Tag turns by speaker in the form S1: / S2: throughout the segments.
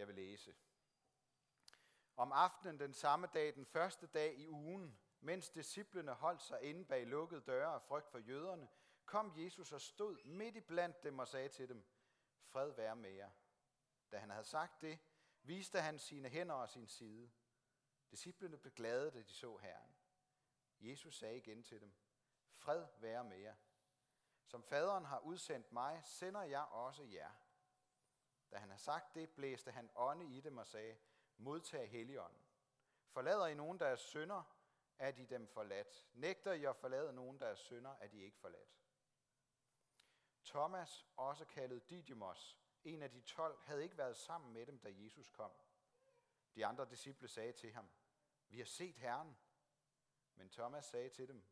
S1: Jeg vil læse. Om aftenen den samme dag, den første dag i ugen, mens disciplene holdt sig inde bag lukkede døre af frygt for jøderne, kom Jesus og stod midt i blandt dem og sagde til dem, fred være med jer. Da han havde sagt det, viste han sine hænder og sin side. Disciplene blev glade, da de så Herren. Jesus sagde igen til dem, fred være med jer. Som faderen har udsendt mig, sender jeg også jer. Da han har sagt det, blæste han ånde i dem og sagde, modtag Helligånden. Forlader I nogen, der er synder, er de dem forladt. Nægter I at forlade nogen, der er synder, er de ikke forladt. Thomas, også kaldet Didymos, en af de tolv, havde ikke været sammen med dem, da Jesus kom. De andre disciple sagde til ham, vi har set Herren. Men Thomas sagde til dem,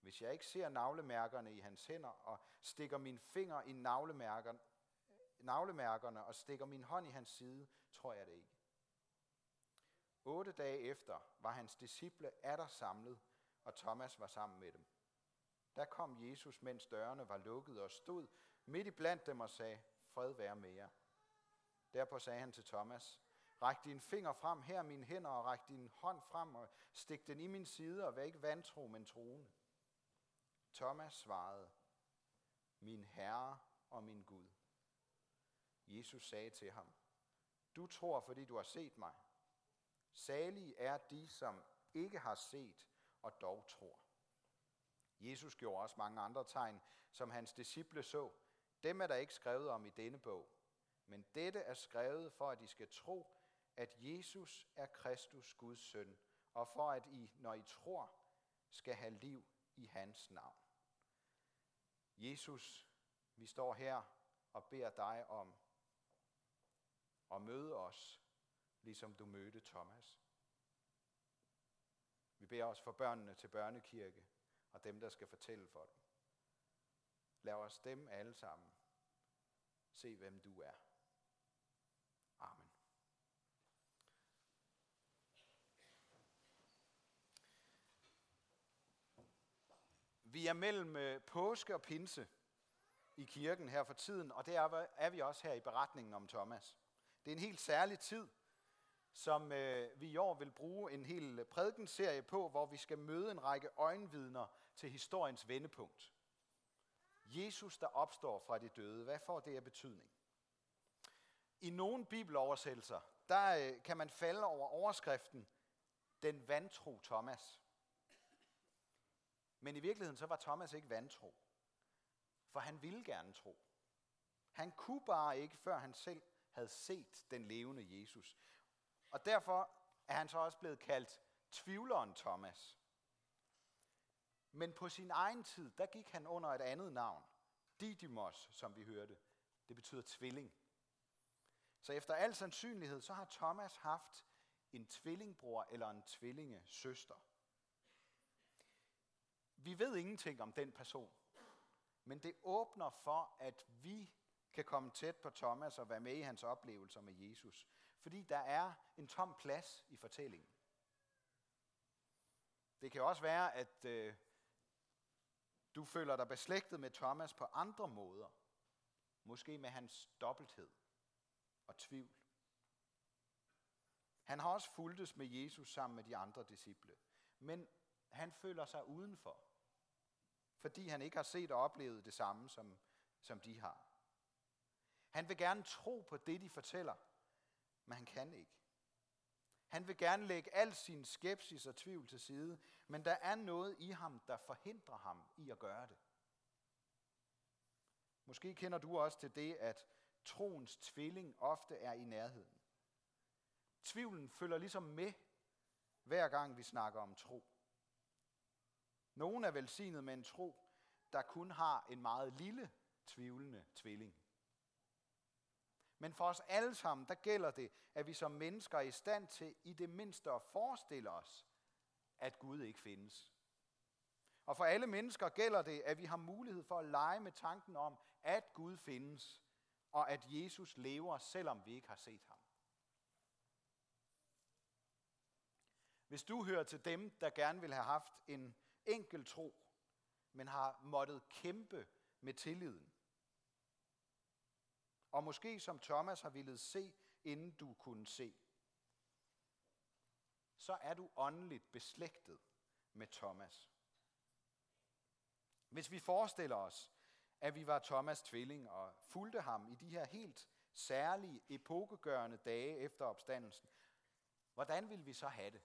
S1: hvis jeg ikke ser navlemærkerne i hans hænder, og stikker min finger i navlemærkerne, navlemærkerne og stikker min hånd i hans side, tror jeg det ikke. Otte dage efter var hans disciple atter samlet, og Thomas var sammen med dem. Der kom Jesus, mens dørene var lukket og stod midt i blandt dem og sagde, fred være med jer. Derpå sagde han til Thomas, ræk din finger frem, her mine hænder, og ræk din hånd frem, og stik den i min side, og vær ikke vantro, men troende. Thomas svarede, min Herre og min Gud. Jesus sagde til ham, du tror, fordi du har set mig. Salige er de, som ikke har set og dog tror. Jesus gjorde også mange andre tegn, som hans disciple så. Dem er der ikke skrevet om i denne bog. Men dette er skrevet for, at I skal tro, at Jesus er Kristus, Guds søn, og for at I, når I tror, skal have liv i hans navn. Jesus, vi står her og beder dig om og møde os, ligesom du mødte Thomas. Vi beder os for børnene til børnekirke, og dem, der skal fortælle for dem. Lad os dem alle sammen se, hvem du er. Amen. Vi er mellem øh, påske og pinse i kirken her for tiden, og det er vi også her i beretningen om Thomas. Det er en helt særlig tid, som øh, vi i år vil bruge en hel prædikenserie på, hvor vi skal møde en række øjenvidner til historiens vendepunkt. Jesus, der opstår fra de døde, hvad får det af betydning? I nogle bibeloversættelser, der øh, kan man falde over overskriften, den vantro Thomas. Men i virkeligheden så var Thomas ikke vantro, for han ville gerne tro. Han kunne bare ikke, før han selv havde set den levende Jesus. Og derfor er han så også blevet kaldt tvivleren Thomas. Men på sin egen tid, der gik han under et andet navn. Didymos, som vi hørte. Det betyder tvilling. Så efter al sandsynlighed, så har Thomas haft en tvillingbror eller en tvillinge søster. Vi ved ingenting om den person, men det åbner for, at vi kan komme tæt på Thomas og være med i hans oplevelser med Jesus. Fordi der er en tom plads i fortællingen. Det kan også være, at øh, du føler dig beslægtet med Thomas på andre måder. Måske med hans dobbelthed og tvivl. Han har også fuldtes med Jesus sammen med de andre disciple. Men han føler sig udenfor, fordi han ikke har set og oplevet det samme, som, som de har. Han vil gerne tro på det, de fortæller, men han kan ikke. Han vil gerne lægge al sin skepsis og tvivl til side, men der er noget i ham, der forhindrer ham i at gøre det. Måske kender du også til det, at troens tvilling ofte er i nærheden. Tvivlen følger ligesom med, hver gang vi snakker om tro. Nogen er velsignet med en tro, der kun har en meget lille tvivlende tvilling. Men for os alle sammen, der gælder det, at vi som mennesker er i stand til i det mindste at forestille os, at Gud ikke findes. Og for alle mennesker gælder det, at vi har mulighed for at lege med tanken om, at Gud findes, og at Jesus lever, selvom vi ikke har set ham. Hvis du hører til dem, der gerne vil have haft en enkel tro, men har måttet kæmpe med tilliden, og måske som Thomas har ville se inden du kunne se, så er du åndeligt beslægtet med Thomas. Hvis vi forestiller os, at vi var Thomas tvilling og fulgte ham i de her helt særlige, epokegørende dage efter opstandelsen, hvordan ville vi så have det?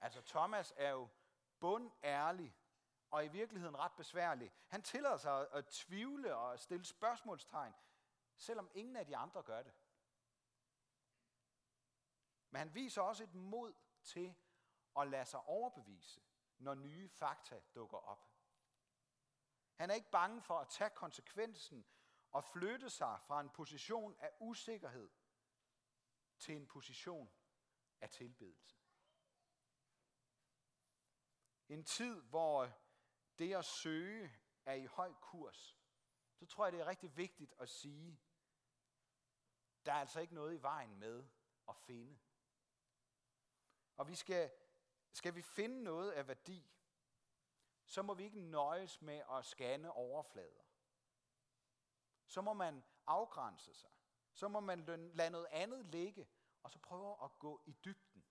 S1: Altså Thomas er jo bundærlig og i virkeligheden ret besværlig. Han tillader sig at tvivle og stille spørgsmålstegn, selvom ingen af de andre gør det. Men han viser også et mod til at lade sig overbevise, når nye fakta dukker op. Han er ikke bange for at tage konsekvensen og flytte sig fra en position af usikkerhed til en position af tilbedelse. En tid, hvor det at søge er i høj kurs, så tror jeg, det er rigtig vigtigt at sige, der er altså ikke noget i vejen med at finde. Og vi skal, skal vi finde noget af værdi, så må vi ikke nøjes med at scanne overflader. Så må man afgrænse sig. Så må man lade noget andet ligge, og så prøve at gå i dybden.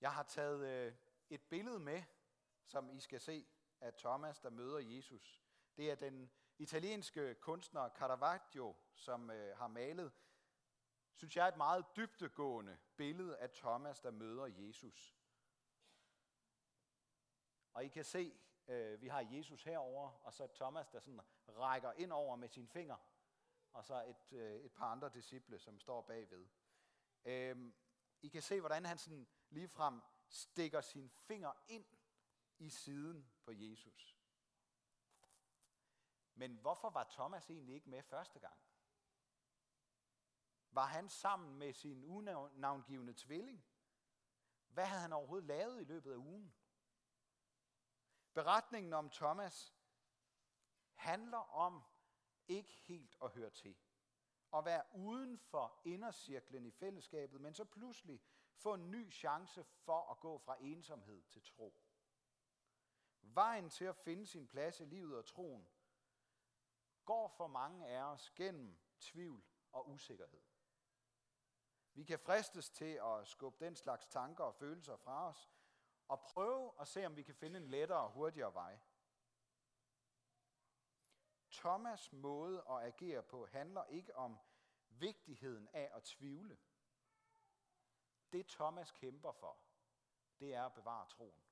S1: Jeg har taget øh, et billede med, som I skal se, af Thomas, der møder Jesus. Det er den italienske kunstner Caravaggio, som øh, har malet, synes jeg, et meget dybtegående billede af Thomas, der møder Jesus. Og I kan se, øh, vi har Jesus herover, og så Thomas, der sådan rækker ind over med sine fingre, og så et, øh, et par andre disciple, som står bagved. Øh, I kan se, hvordan han sådan ligefrem stikker sin finger ind i siden på Jesus. Men hvorfor var Thomas egentlig ikke med første gang? Var han sammen med sin unavngivende tvilling? Hvad havde han overhovedet lavet i løbet af ugen? Beretningen om Thomas handler om ikke helt at høre til. At være uden for indercirklen i fællesskabet, men så pludselig få en ny chance for at gå fra ensomhed til tro. Vejen til at finde sin plads i livet og troen går for mange af os gennem tvivl og usikkerhed. Vi kan fristes til at skubbe den slags tanker og følelser fra os, og prøve at se, om vi kan finde en lettere og hurtigere vej. Thomas' måde at agere på handler ikke om vigtigheden af at tvivle. Det Thomas kæmper for, det er at bevare troen.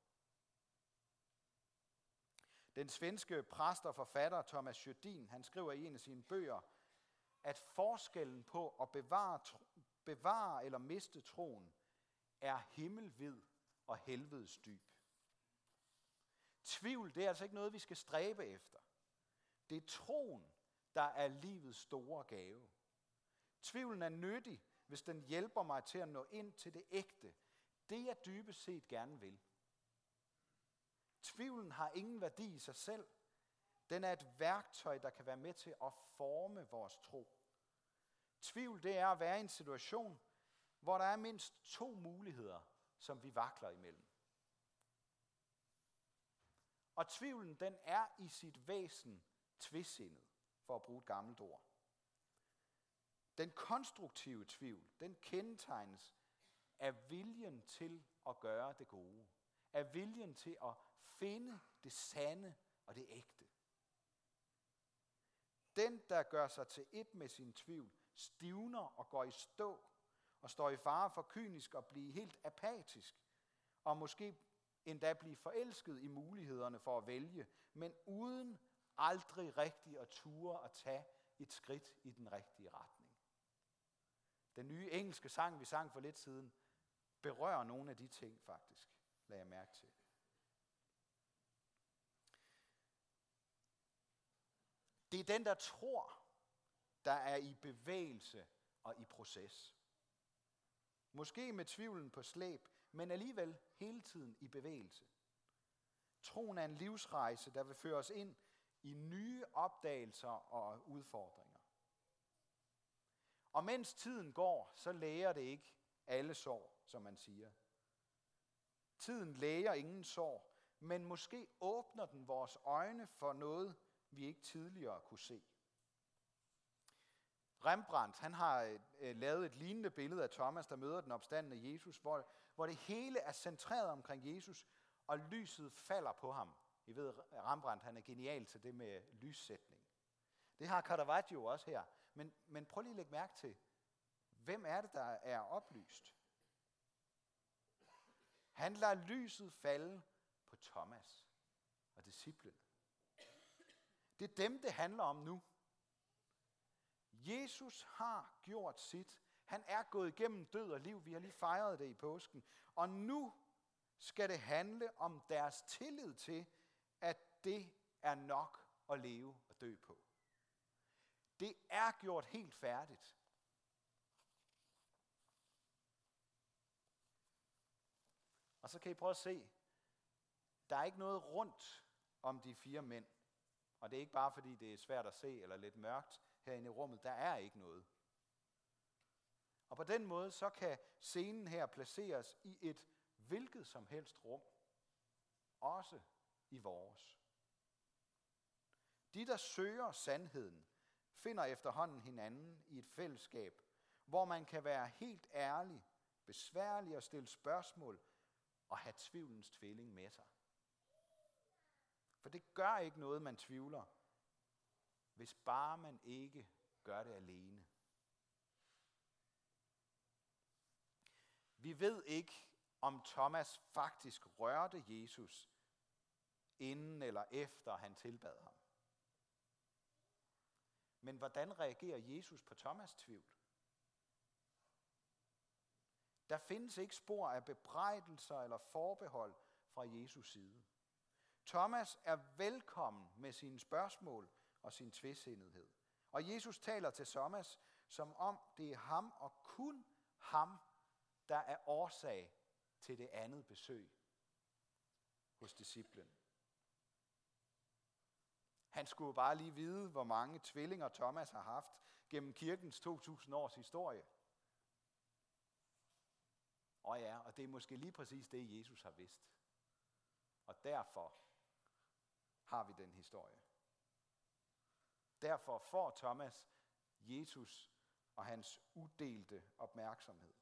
S1: Den svenske præst og forfatter Thomas Jødin, han skriver i en af sine bøger, at forskellen på at bevare, bevare eller miste troen er himmelvid og helvedes dyb. Tvivl, det er altså ikke noget, vi skal stræbe efter. Det er troen, der er livets store gave. Tvivlen er nyttig, hvis den hjælper mig til at nå ind til det ægte, det jeg dybest set gerne vil. Tvivlen har ingen værdi i sig selv. Den er et værktøj, der kan være med til at forme vores tro. Tvivl, det er at være i en situation, hvor der er mindst to muligheder, som vi vakler imellem. Og tvivlen, den er i sit væsen tvisindet, for at bruge et gammelt ord. Den konstruktive tvivl, den kendetegnes af viljen til at gøre det gode. Af viljen til at finde det sande og det ægte. Den, der gør sig til et med sin tvivl, stivner og går i stå og står i fare for kynisk at blive helt apatisk, og måske endda blive forelsket i mulighederne for at vælge, men uden aldrig rigtig at ture at tage et skridt i den rigtige retning. Den nye engelske sang, vi sang for lidt siden, berører nogle af de ting faktisk, lad jeg mærke til. Det er den, der tror, der er i bevægelse og i proces. Måske med tvivlen på slæb, men alligevel hele tiden i bevægelse. Troen er en livsrejse, der vil føre os ind i nye opdagelser og udfordringer. Og mens tiden går, så læger det ikke alle sår, som man siger. Tiden læger ingen sår, men måske åbner den vores øjne for noget, vi ikke tidligere kunne se. Rembrandt han har øh, lavet et lignende billede af Thomas, der møder den opstandende Jesus, hvor, hvor det hele er centreret omkring Jesus, og lyset falder på ham. I ved, Rembrandt han er genial til det med lyssætning. Det har Caravaggio også her. Men, men prøv lige at lægge mærke til, hvem er det, der er oplyst? Han lader lyset falde på Thomas og disciplen. Det er dem, det handler om nu. Jesus har gjort sit. Han er gået igennem død og liv. Vi har lige fejret det i påsken. Og nu skal det handle om deres tillid til, at det er nok at leve og dø på. Det er gjort helt færdigt. Og så kan I prøve at se, der er ikke noget rundt om de fire mænd. Og det er ikke bare fordi det er svært at se eller lidt mørkt herinde i rummet. Der er ikke noget. Og på den måde så kan scenen her placeres i et hvilket som helst rum. Også i vores. De, der søger sandheden, finder efterhånden hinanden i et fællesskab, hvor man kan være helt ærlig, besværlig og stille spørgsmål og have tvivlens tvilling med sig. For det gør ikke noget, man tvivler, hvis bare man ikke gør det alene. Vi ved ikke, om Thomas faktisk rørte Jesus, inden eller efter han tilbad ham. Men hvordan reagerer Jesus på Thomas' tvivl? Der findes ikke spor af bebrejdelser eller forbehold fra Jesus side. Thomas er velkommen med sine spørgsmål og sin tvidsindighed. Og Jesus taler til Thomas, som om det er ham og kun ham, der er årsag til det andet besøg hos disciplen. Han skulle bare lige vide, hvor mange tvillinger Thomas har haft gennem kirkens 2000 års historie. Og ja, og det er måske lige præcis det, Jesus har vidst. Og derfor har vi den historie. Derfor får Thomas Jesus og hans udelte opmærksomhed.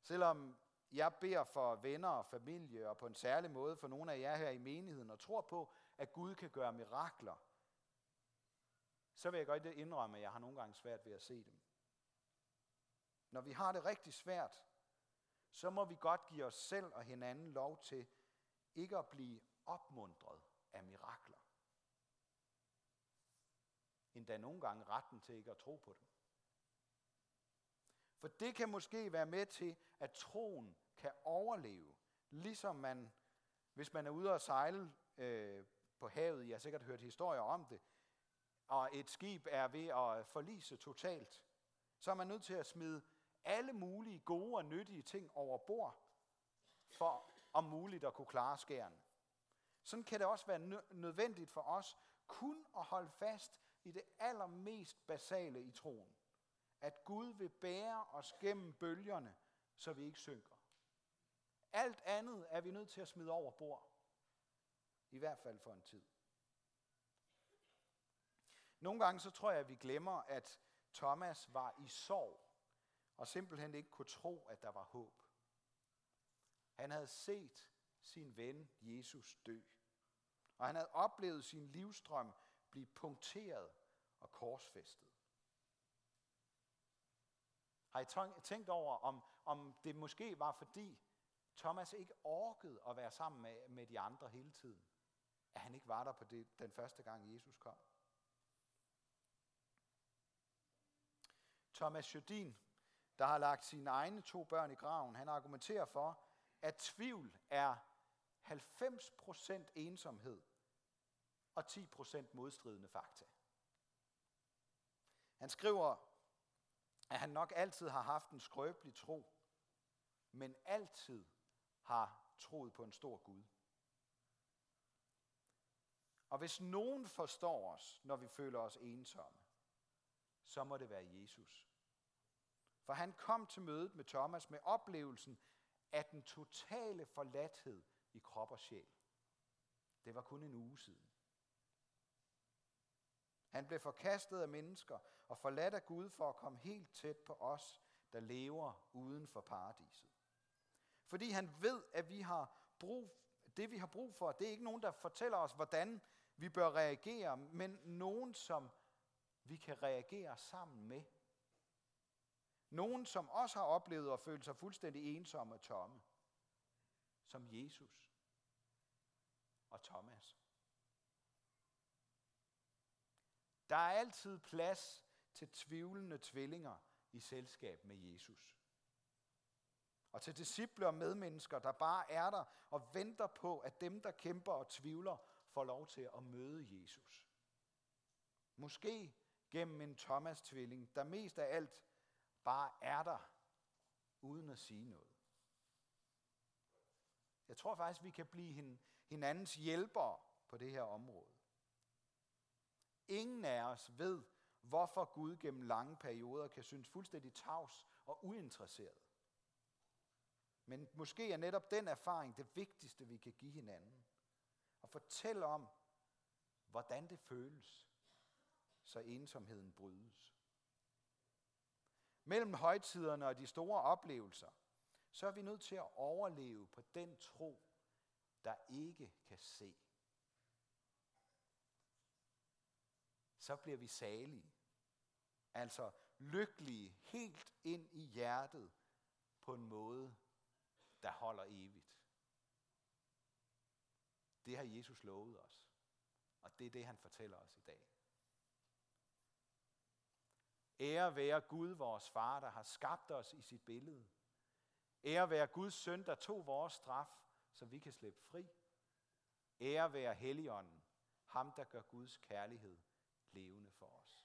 S1: Selvom jeg beder for venner og familie, og på en særlig måde for nogle af jer her i menigheden, og tror på, at Gud kan gøre mirakler, så vil jeg godt indrømme, at jeg har nogle gange svært ved at se dem. Når vi har det rigtig svært, så må vi godt give os selv og hinanden lov til ikke at blive opmundret af mirakler. Endda nogle gange retten til ikke at tro på dem. For det kan måske være med til, at troen kan overleve, ligesom man, hvis man er ude og sejle øh, på havet, jeg har sikkert hørt historier om det, og et skib er ved at forlise totalt, så er man nødt til at smide alle mulige gode og nyttige ting over bord, for om muligt at kunne klare skæren. Sådan kan det også være nødvendigt for os kun at holde fast i det allermest basale i troen. At Gud vil bære os gennem bølgerne, så vi ikke synker. Alt andet er vi nødt til at smide over bord. I hvert fald for en tid. Nogle gange så tror jeg, at vi glemmer, at Thomas var i sorg, og simpelthen ikke kunne tro, at der var håb. Han havde set sin ven Jesus dø, og han havde oplevet sin livstrøm blive punkteret og korsfæstet. Har I tænkt over, om, om det måske var fordi Thomas ikke orkede at være sammen med, med de andre hele tiden? At han ikke var der på det, den første gang Jesus kom? Thomas Jodin, der har lagt sine egne to børn i graven, han argumenterer for, at tvivl er 90% ensomhed og 10% modstridende fakta. Han skriver, at han nok altid har haft en skrøbelig tro, men altid har troet på en stor Gud. Og hvis nogen forstår os, når vi føler os ensomme, så må det være Jesus. For han kom til mødet med Thomas med oplevelsen af den totale forladthed i krop og sjæl. Det var kun en uge siden. Han blev forkastet af mennesker og forladt af Gud for at komme helt tæt på os, der lever uden for paradiset. Fordi han ved, at vi har brug, det vi har brug for, det er ikke nogen, der fortæller os, hvordan vi bør reagere, men nogen, som vi kan reagere sammen med. Nogen, som også har oplevet at føle sig fuldstændig ensomme og tomme. Som Jesus og Thomas. Der er altid plads til tvivlende tvillinger i selskab med Jesus. Og til disciple og medmennesker, der bare er der og venter på, at dem, der kæmper og tvivler, får lov til at møde Jesus. Måske gennem en Thomas-tvilling, der mest af alt bare er der, uden at sige noget. Jeg tror faktisk, vi kan blive hinandens hjælpere på det her område. Ingen af os ved, hvorfor Gud gennem lange perioder kan synes fuldstændig tavs og uinteresseret. Men måske er netop den erfaring det vigtigste, vi kan give hinanden. Og fortælle om, hvordan det føles, så ensomheden brydes. Mellem højtiderne og de store oplevelser, så er vi nødt til at overleve på den tro, der ikke kan se. Så bliver vi salige. Altså lykkelige helt ind i hjertet på en måde, der holder evigt. Det har Jesus lovet os. Og det er det, han fortæller os i dag. Ære være Gud, vores far, der har skabt os i sit billede. Ære være Guds søn, der tog vores straf, så vi kan slippe fri. Ære være Helligånden, ham der gør Guds kærlighed levende. for os.